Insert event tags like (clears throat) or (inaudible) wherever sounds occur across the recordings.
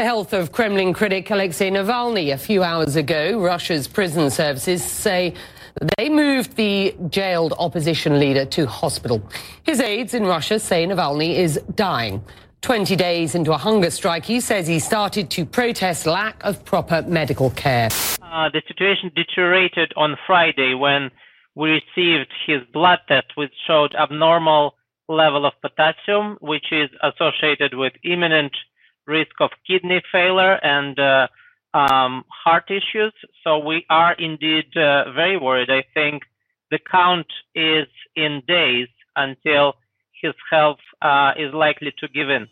The health of Kremlin critic Alexei Navalny a few hours ago. Russia's prison services say they moved the jailed opposition leader to hospital. His aides in Russia say Navalny is dying. 20 days into a hunger strike, he says he started to protest lack of proper medical care. Uh, the situation deteriorated on Friday when we received his blood test, which showed abnormal level of potassium, which is associated with imminent risk of kidney failure and uh, um, heart issues. So we are indeed uh, very worried. I think the count is in days until his health uh, is likely to give in.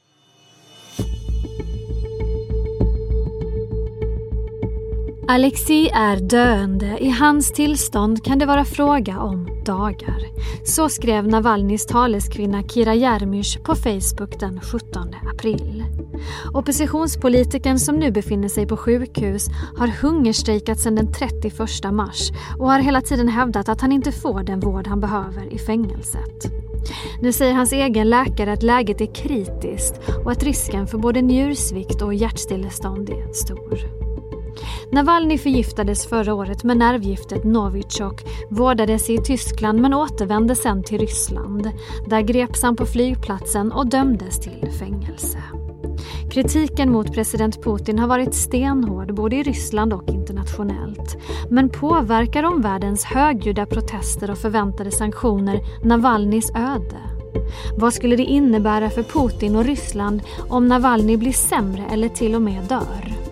Alexei är döende. I hans tillstånd kan det vara fråga om dagar. Så skrev Navalnys taleskvinna Kira Jermysh på Facebook den 17 april. Oppositionspolitikern som nu befinner sig på sjukhus har hungerstrejkat sedan den 31 mars och har hela tiden hävdat att han inte får den vård han behöver i fängelset. Nu säger hans egen läkare att läget är kritiskt och att risken för både njursvikt och hjärtstillestånd är stor. Navalny förgiftades förra året med nervgiftet Novichok, vårdades i Tyskland men återvände sen till Ryssland. Där greps han på flygplatsen och dömdes till fängelse. Kritiken mot president Putin har varit stenhård både i Ryssland och internationellt. Men påverkar omvärldens högljudda protester och förväntade sanktioner Navalnys öde? Vad skulle det innebära för Putin och Ryssland om Navalny blir sämre eller till och med dör?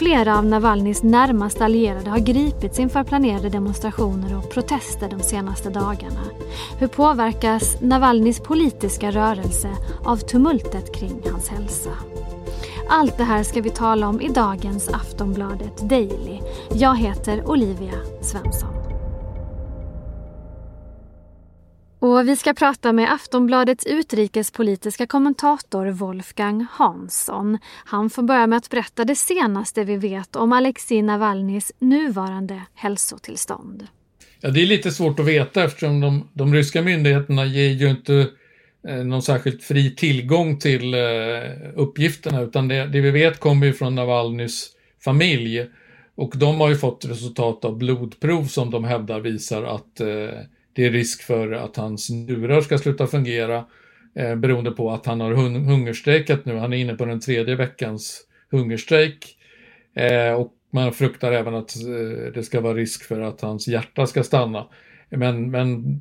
Flera av Navalnys närmaste allierade har gripits inför planerade demonstrationer och protester de senaste dagarna. Hur påverkas Navalnys politiska rörelse av tumultet kring hans hälsa? Allt det här ska vi tala om i dagens Aftonbladet Daily. Jag heter Olivia Svensson. Och vi ska prata med Aftonbladets utrikespolitiska kommentator Wolfgang Hansson. Han får börja med att berätta det senaste vi vet om Alexei Navalnys nuvarande hälsotillstånd. Ja, det är lite svårt att veta eftersom de, de ryska myndigheterna ger ju inte eh, någon särskilt fri tillgång till eh, uppgifterna utan det, det, vi vet kommer ju från Navalnys familj och de har ju fått resultat av blodprov som de hävdar visar att eh, det är risk för att hans njurar ska sluta fungera eh, beroende på att han har hun hungerstrejkat nu. Han är inne på den tredje veckans hungerstrejk. Eh, och man fruktar även att eh, det ska vara risk för att hans hjärta ska stanna. Men, men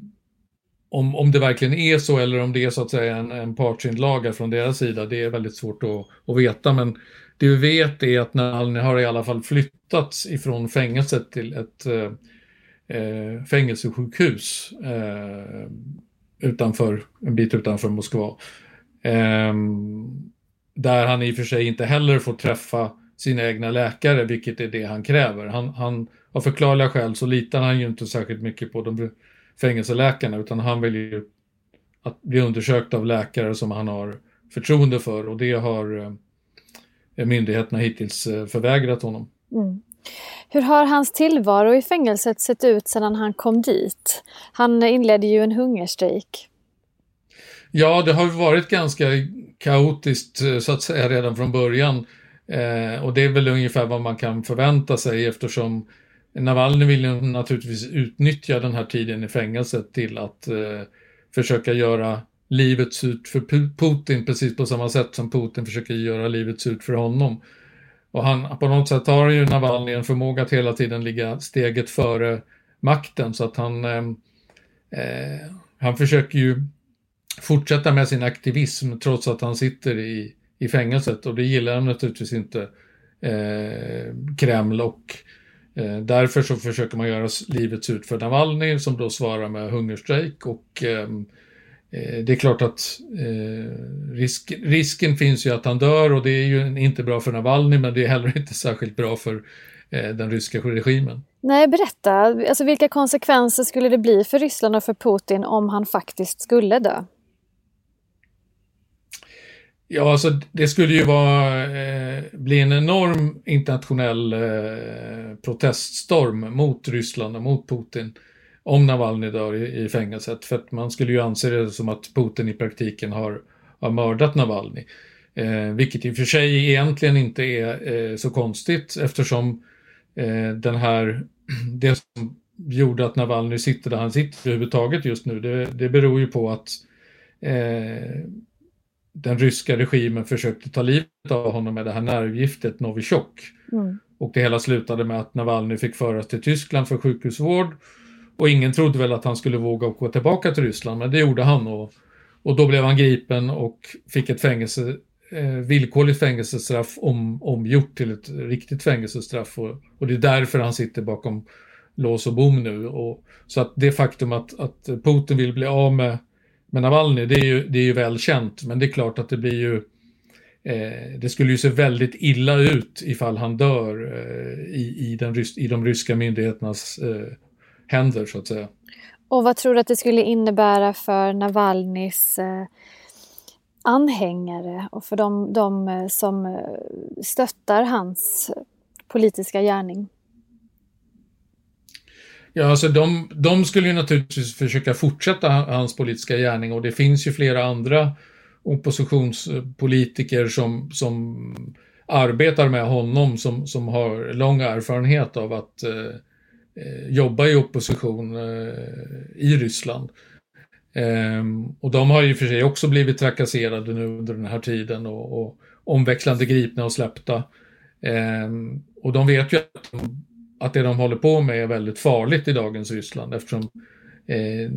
om, om det verkligen är så eller om det är så att säga en, en partsinlaga från deras sida, det är väldigt svårt att, att veta. Men det vi vet är att han har i alla fall flyttats ifrån fängelset till ett eh, eh, fängelsesjukhus eh, utanför, en bit utanför Moskva. Eh, där han i och för sig inte heller får träffa sina egna läkare, vilket är det han kräver. Han, han, av förklarliga skäl så litar han ju inte särskilt mycket på de fängelseläkarna, utan han vill ju att bli undersökt av läkare som han har förtroende för och det har eh, myndigheterna hittills eh, förvägrat honom. Mm. Hur har hans tillvaro i fängelset sett ut sedan han kom dit? Han inledde ju en hungerstrejk. Ja, det har varit ganska kaotiskt eh, så att säga redan från början. Eh, och det är väl ungefär vad man kan förvänta sig eftersom Navalny vill ju naturligtvis utnyttja den här tiden i fängelset till att eh, försöka göra livet surt för Putin precis på samma sätt som Putin försöker göra livet surt för honom. Och han, på något sätt har ju Navalny en förmåga att hela tiden ligga steget före makten. Så att han, ehm, eh, han försöker ju fortsätta med sin aktivism trots att han sitter i, i fängelset. Och det gillar han naturligtvis inte eh, Kreml. Och eh, därför så försöker man göra livet surt för Navalny som då svarar med hungerstrejk. Och Eh, det är klart att eh, risk, risken finns ju att han dör och det är ju inte bra för Navalny men det är heller inte särskilt bra för eh, den ryska regimen. Nej, berätta. Alltså, vilka konsekvenser skulle det bli för Ryssland och för Putin om han faktiskt skulle dö? Ja, alltså det skulle ju vara, eh, bli en enorm internationell eh, proteststorm mot Ryssland och mot Putin om Navalny dör i, i fängelset. För att man skulle ju anse det som att Putin i praktiken har, har mördat Navalny. Eh, vilket i och för sig egentligen inte är eh, så konstigt eftersom eh, den här, (clears throat) det som gjorde att Navalny sitter där han sitter överhuvudtaget just nu, det, det beror ju på att eh, den ryska regimen försökte ta livet av honom med det här nervgiftet Novichok. Mm. Och det hela slutade med att Navalny fick föras till Tyskland för sjukhusvård. Och ingen trodde väl att han skulle våga gå tillbaka till Ryssland, men det gjorde han. Och, och då blev han gripen och fick ett fängelse, eh, villkorligt fängelsestraff om, omgjort till ett riktigt fängelsestraff. Och, och det är därför han sitter bakom lås och bom nu. Och, så att det faktum att, att Putin vill bli av med, med Navalny, det är, ju, det är ju väl känt. Men det är klart att det blir ju eh, det skulle ju se väldigt illa ut ifall han dör eh, i, i, den, i de ryska myndigheternas eh, händer så att säga. Och vad tror du att det skulle innebära för Navalnys eh, anhängare och för de, de eh, som eh, stöttar hans politiska gärning? Ja, alltså de, de skulle ju naturligtvis försöka fortsätta hans politiska gärning och det finns ju flera andra oppositionspolitiker som, som arbetar med honom som, som har lång erfarenhet av att eh, eh jobba i opposition eh, i Ryssland. Eh, och de har ju för sig också blivit trakasserade nu under den här tiden och, och omväxlande gripna och släppta. Ehm, och de vet ju att de att det de håller på med är väldigt farligt i dagens Ryssland eftersom eh,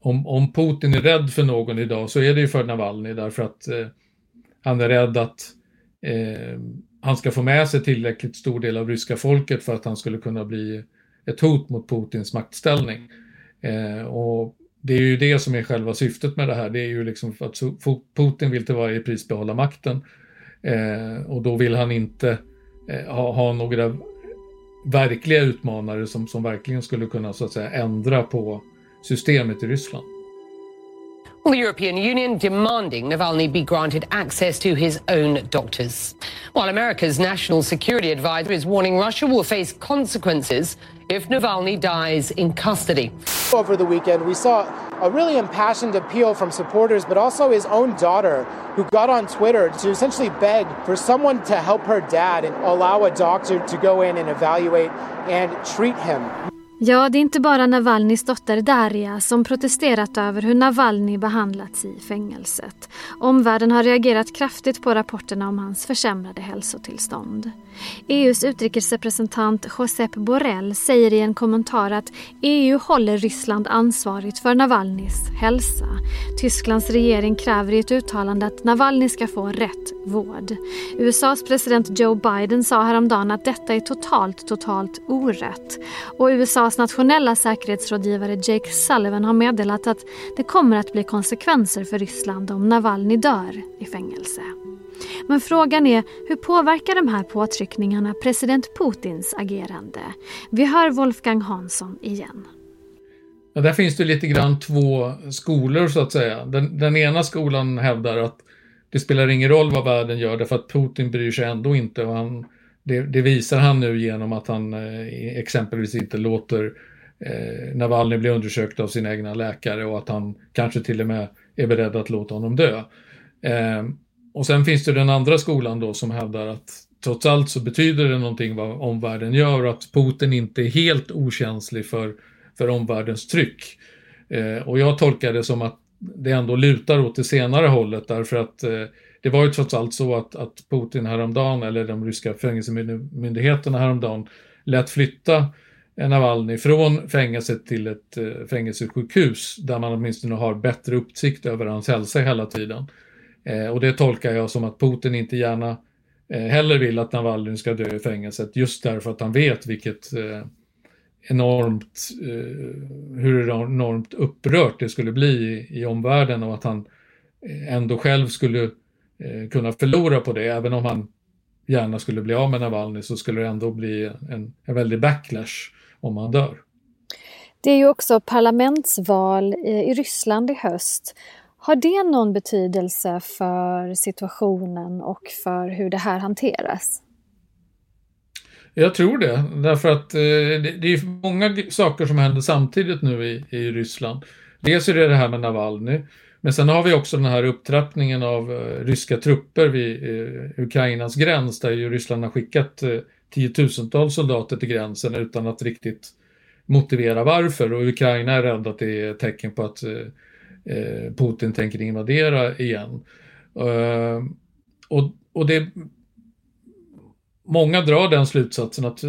om, om Putin är rädd för någon idag så är det ju för Navalny därför att eh, han är rädd att eh, han ska få med sig tillräckligt stor del av ryska folket för att han skulle kunna bli ett hot mot Putins maktställning. Eh, och det är ju det som är själva syftet med det här. Det är ju liksom att Putin vill till varje pris behålla makten. Eh, och då vill han inte eh, ha, ha några verkliga utmanare som, som verkligen skulle kunna så att säga ändra på systemet i Ryssland. The European Union demanding Navalny be granted access to his own doctors. While America's national security advisor is warning Russia will face consequences if Navalny dies in custody. Over the weekend, we saw a really impassioned appeal from supporters, but also his own daughter, who got on Twitter to essentially beg for someone to help her dad and allow a doctor to go in and evaluate and treat him. Ja, det är inte bara Navalnys dotter Daria som protesterat över hur Navalny behandlats i fängelset. Omvärlden har reagerat kraftigt på rapporterna om hans försämrade hälsotillstånd. EUs utrikesrepresentant Josep Borrell säger i en kommentar att EU håller Ryssland ansvarigt för Navalnys hälsa. Tysklands regering kräver i ett uttalande att Navalny ska få rätt vård. USAs president Joe Biden sa häromdagen att detta är totalt, totalt orätt. Och USAs nationella säkerhetsrådgivare Jake Sullivan har meddelat att det kommer att bli konsekvenser för Ryssland om Navalny dör i fängelse. Men frågan är hur påverkar de här påtryckningarna president Putins agerande? Vi hör Wolfgang Hansson igen. Ja, där finns det lite grann två skolor så att säga. Den, den ena skolan hävdar att det spelar ingen roll vad världen gör därför att Putin bryr sig ändå inte. Och han, det, det visar han nu genom att han eh, exempelvis inte låter eh, Navalny bli undersökt av sina egna läkare och att han kanske till och med är beredd att låta honom dö. Eh, och sen finns det den andra skolan då som hävdar att trots allt så betyder det någonting vad omvärlden gör och att Putin inte är helt okänslig för, för omvärldens tryck. Eh, och jag tolkar det som att det ändå lutar åt det senare hållet därför att eh, det var ju trots allt så att, att Putin häromdagen, eller de ryska fängelsemyndigheterna häromdagen, lät flytta Navalny från fängelset till ett eh, fängelsesjukhus där man åtminstone har bättre uppsikt över hans hälsa hela tiden. Eh, och det tolkar jag som att Putin inte gärna eh, heller vill att Navalny ska dö i fängelset just därför att han vet vilket eh, enormt, eh, hur enormt upprört det skulle bli i, i omvärlden och att han eh, ändå själv skulle eh, kunna förlora på det. Även om han gärna skulle bli av med Navalny så skulle det ändå bli en, en väldig backlash om han dör. Det är ju också parlamentsval i Ryssland i höst har det någon betydelse för situationen och för hur det här hanteras? Jag tror det, därför att eh, det, det, är många saker som händer samtidigt nu i, i Ryssland. Dels är det det här med Navalny men sen har vi också den här upptrappningen av eh, ryska trupper vid eh, Ukrainas gräns där ju Ryssland har skickat eh, tiotusentals soldater till gränsen utan att riktigt motivera varför och Ukraina är rädd att det är ett tecken på att Putin tänker invadera igen. Ehm, och, och det Många drar den slutsatsen att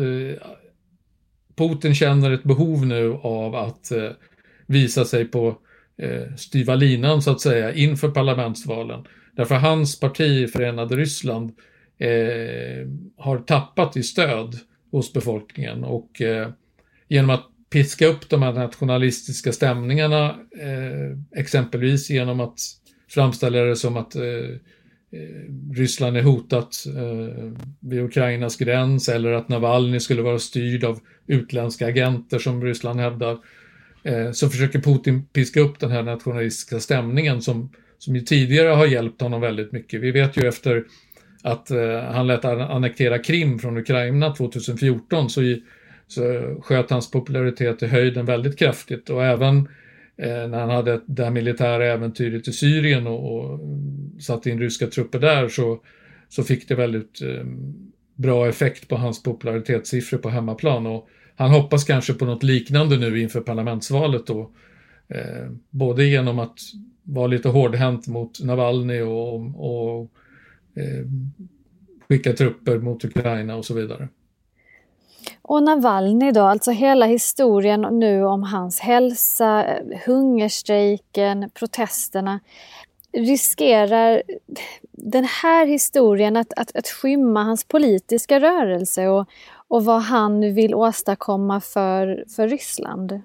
Putin känner ett behov nu av att visa sig på Eh, styva linan så att säga inför parlamentsvalen. Därför hans parti, Förenade Ryssland, eh, har tappat i stöd hos befolkningen och eh, genom att piska upp de här nationalistiska stämningarna, eh, exempelvis genom att framställa det som att eh, eh Ryssland är hotat eh, vid Ukrainas gräns eller att Navalny skulle vara styrd av utländska agenter som Ryssland hävdar eh, så försöker Putin piska upp den här nationalistiska stämningen som, som ju tidigare har hjälpt honom väldigt mycket. Vi vet ju efter att eh, han lät annektera Krim från Ukraina 2014 så, i, så sköt hans popularitet i höjden väldigt kraftigt och även eh, när han hade det här militära äventyret i Syrien och, och satte in ryska trupper där så, så fick det väldigt eh, bra effekt på hans popularitetssiffror på hemmaplan. Och han hoppas kanske på något liknande nu inför parlamentsvalet då. Eh, både genom att vara lite hårdhänt mot Navalny och, och eh, skicka trupper mot Ukraina och så vidare. Och Navalny då, alltså hela historien nu om hans hälsa, hungerstrejken, protesterna. Riskerar den här historien att, att, att skymma hans politiska rörelse och, och vad han vill åstadkomma för, för Ryssland?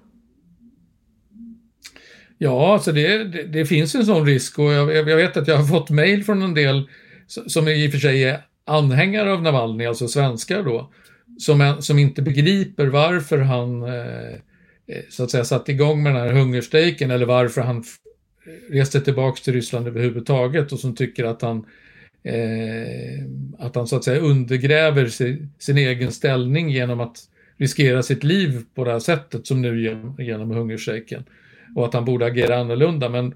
Ja, alltså det, det, det finns en sån risk och jag, jag, vet att jag har fått mejl från en del som i och för sig är anhängare av Navalny, alltså svenskar då, som, som inte begriper varför han eh, eh, så att säga satte igång med den här hungerstrejken eller varför han reste tillbaks till Ryssland överhuvudtaget och som tycker att han eh, att han så att säga undergräver sin, sin, egen ställning genom att riskera sitt liv på det här sättet som nu genom, genom hungerstrejken. Och att han borde agera annorlunda. Men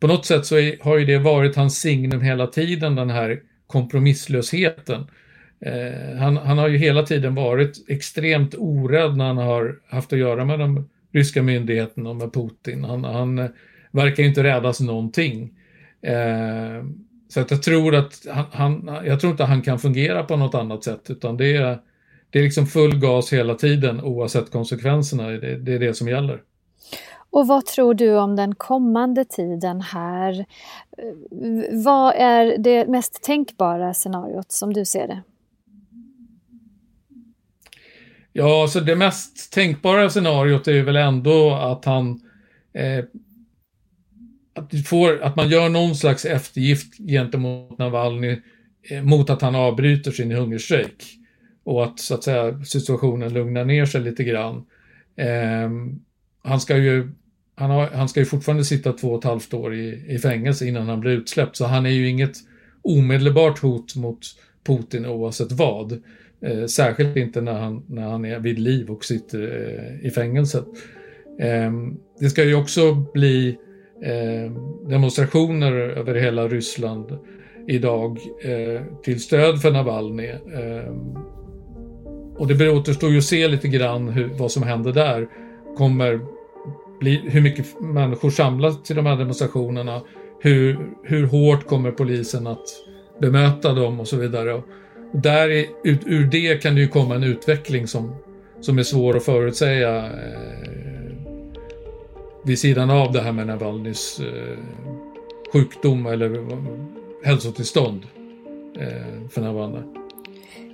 på något sätt så är, har ju det varit hans signum hela tiden, den här kompromisslösheten. Eh, han, han, har ju hela tiden varit extremt orädd när han har haft att göra med de ryska myndigheterna och med Putin. Han, han verkar inte rädas någonting. Eh, så att jag tror att han, han, jag tror inte han kan fungera på något annat sätt utan det är, det är liksom full gas hela tiden oavsett konsekvenserna. Det, det är det som gäller. Och vad tror du om den kommande tiden här? Vad är det mest tänkbara scenariot som du ser det? Ja, så det mest tänkbara scenariot är väl ändå att han eh, att, får, att man gör någon slags eftergift gentemot Navalny eh, mot att han avbryter sin hungerstrejk. Och att så att säga situationen lugnar ner sig lite grann. Eh, han ska ju han, har, han ska ju fortfarande sitta två och ett halvt år i, i fängelse innan han blir utsläppt, så han är ju inget omedelbart hot mot Putin oavsett vad. Eh, särskilt inte när han, när han är vid liv och sitter eh, i fängelset. Eh, det ska ju också bli Eh, demonstrationer över hela Ryssland idag eh, till stöd för Navalny. Eh, och det återstår ju att se lite grann hur, vad som händer där. Kommer bli, hur mycket människor samlas till de här demonstrationerna? Hur, hur hårt kommer polisen att bemöta dem och så vidare. Och där är, ut, ur det kan det ju komma en utveckling som, som är svår att förutsäga eh, vid sidan av det här med Navalnys eh, sjukdom eller hälsotillstånd eh, för närvarande.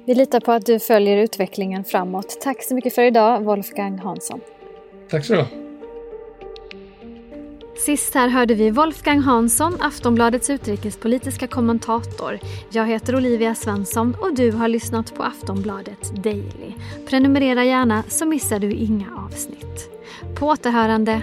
Vi litar på att du följer utvecklingen framåt. Tack så mycket för idag, Wolfgang Hansson. Tack så du Sist här hörde vi Wolfgang Hansson, Aftonbladets utrikespolitiska kommentator. Jag heter Olivia Svensson och du har lyssnat på Aftonbladet Daily. Prenumerera gärna så missar du inga avsnitt. På återhörande